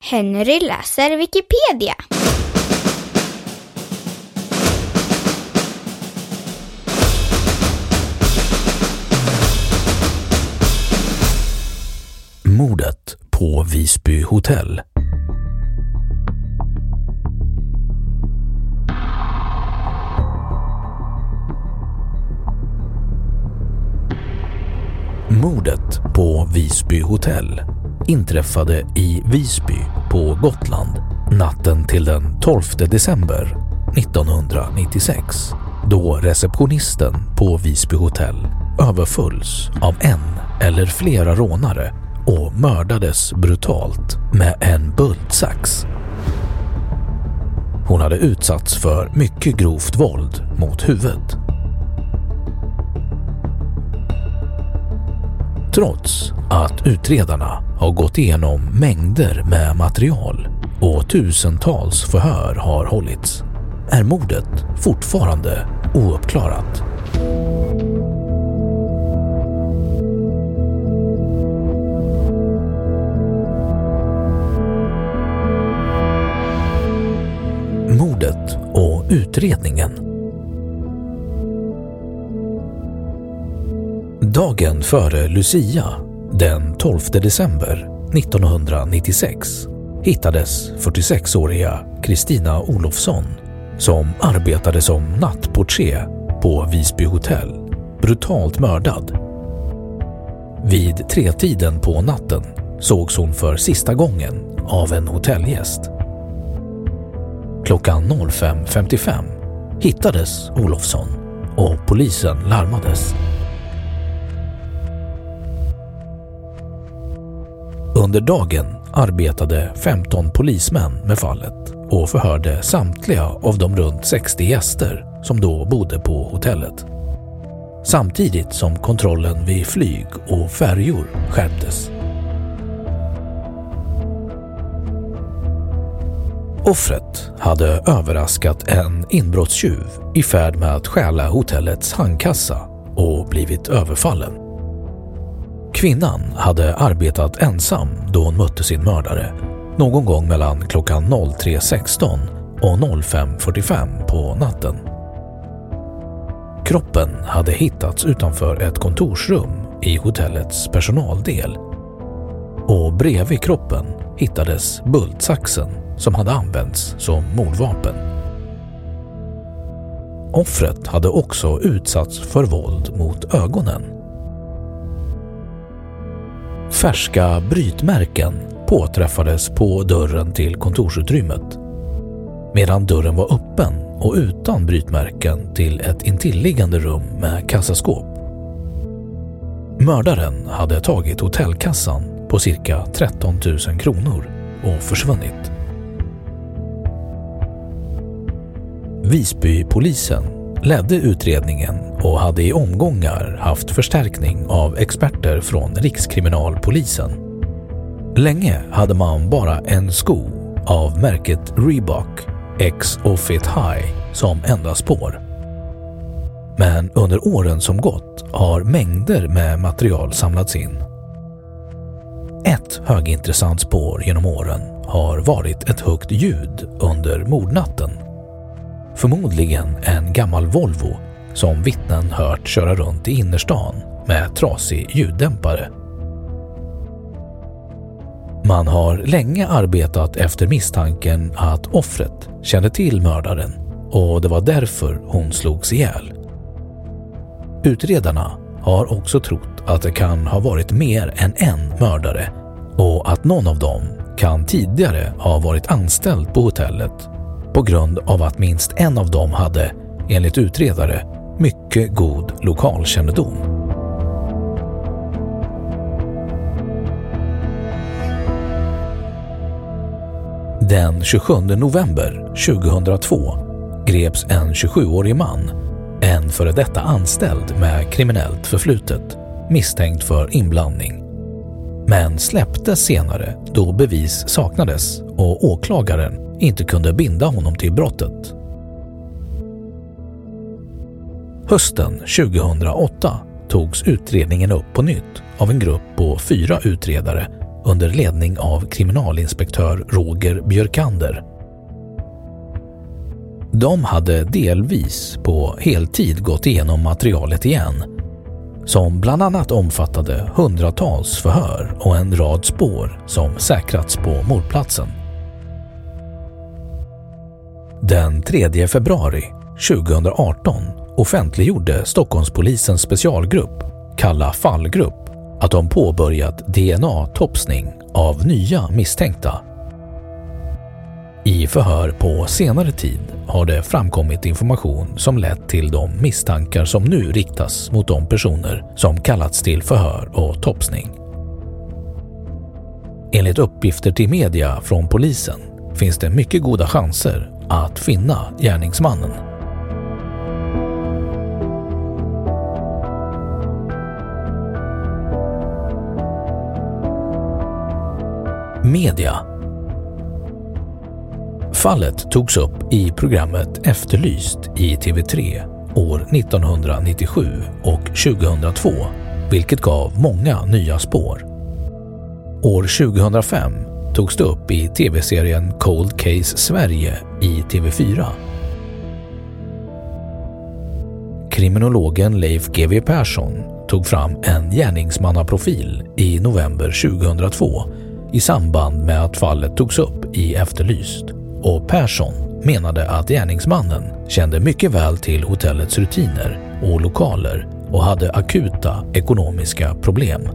Henry läser Wikipedia. Mordet på Visby hotell. Mordet på Visby hotell inträffade i Visby på Gotland natten till den 12 december 1996 då receptionisten på Visby hotell överfölls av en eller flera rånare och mördades brutalt med en bultsax. Hon hade utsatts för mycket grovt våld mot huvudet. Trots att utredarna har gått igenom mängder med material och tusentals förhör har hållits är mordet fortfarande ouppklarat. Mordet och utredningen. Dagen före Lucia, den 12 december 1996, hittades 46-åriga Kristina Olofsson som arbetade som nattportier på Visby hotell, brutalt mördad. Vid tretiden på natten sågs hon för sista gången av en hotellgäst. Klockan 05.55 hittades Olofsson och polisen larmades. Under dagen arbetade 15 polismän med fallet och förhörde samtliga av de runt 60 gäster som då bodde på hotellet. Samtidigt som kontrollen vid flyg och färjor skärptes. Offret hade överraskat en inbrottstjuv i färd med att stjäla hotellets handkassa och blivit överfallen. Kvinnan hade arbetat ensam då hon mötte sin mördare någon gång mellan klockan 03.16 och 05.45 på natten. Kroppen hade hittats utanför ett kontorsrum i hotellets personaldel och bredvid kroppen hittades bultsaxen som hade använts som mordvapen. Offret hade också utsatts för våld mot ögonen. Färska brytmärken påträffades på dörren till kontorsutrymmet medan dörren var öppen och utan brytmärken till ett intilliggande rum med kassaskåp. Mördaren hade tagit hotellkassan på cirka 13 000 kronor och försvunnit. Visbypolisen ledde utredningen och hade i omgångar haft förstärkning av experter från Rikskriminalpolisen. Länge hade man bara en sko av märket Reebok X och Fit High som enda spår. Men under åren som gått har mängder med material samlats in. Ett högintressant spår genom åren har varit ett högt ljud under mordnatten. Förmodligen en gammal Volvo som vittnen hört köra runt i innerstan med trasig ljuddämpare. Man har länge arbetat efter misstanken att offret kände till mördaren och det var därför hon slogs ihjäl. Utredarna har också trott att det kan ha varit mer än en mördare och att någon av dem kan tidigare ha varit anställd på hotellet på grund av att minst en av dem hade, enligt utredare, mycket god lokalkännedom. Den 27 november 2002 greps en 27-årig man, en före detta anställd med kriminellt förflutet, misstänkt för inblandning. Men släpptes senare då bevis saknades och åklagaren inte kunde binda honom till brottet. Hösten 2008 togs utredningen upp på nytt av en grupp på fyra utredare under ledning av kriminalinspektör Roger Björkander. De hade delvis på heltid gått igenom materialet igen som bland annat omfattade hundratals förhör och en rad spår som säkrats på mordplatsen. Den 3 februari 2018 offentliggjorde Stockholmspolisens specialgrupp, Kalla fallgrupp, att de påbörjat DNA-topsning av nya misstänkta. I förhör på senare tid har det framkommit information som lett till de misstankar som nu riktas mot de personer som kallats till förhör och topsning. Enligt uppgifter till media från polisen finns det mycket goda chanser att finna gärningsmannen. Media Fallet togs upp i programmet Efterlyst i TV3 år 1997 och 2002, vilket gav många nya spår. År 2005 togs det upp i tv-serien Cold Case Sverige i TV4. Kriminologen Leif GW Persson tog fram en gärningsmannaprofil i november 2002 i samband med att fallet togs upp i Efterlyst Persson menade att gärningsmannen kände mycket väl till hotellets rutiner och lokaler och hade akuta ekonomiska problem.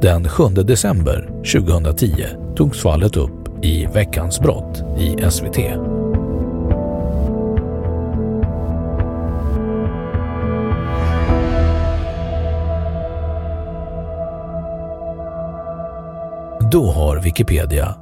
Den 7 december 2010 togs fallet upp i Veckans brott i SVT. Då har Wikipedia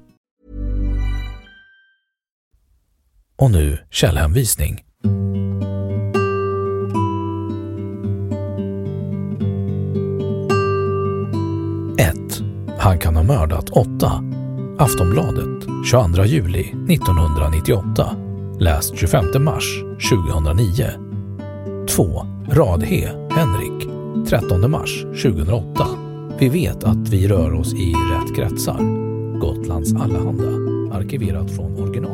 Och nu källhänvisning. 1. Han kan ha mördat 8. Aftonbladet 22 juli 1998. Läst 25 mars 2009. 2. Radhe, Henrik 13 mars 2008. Vi vet att vi rör oss i rätt kretsar. Gotlands Allehanda. Arkiverat från original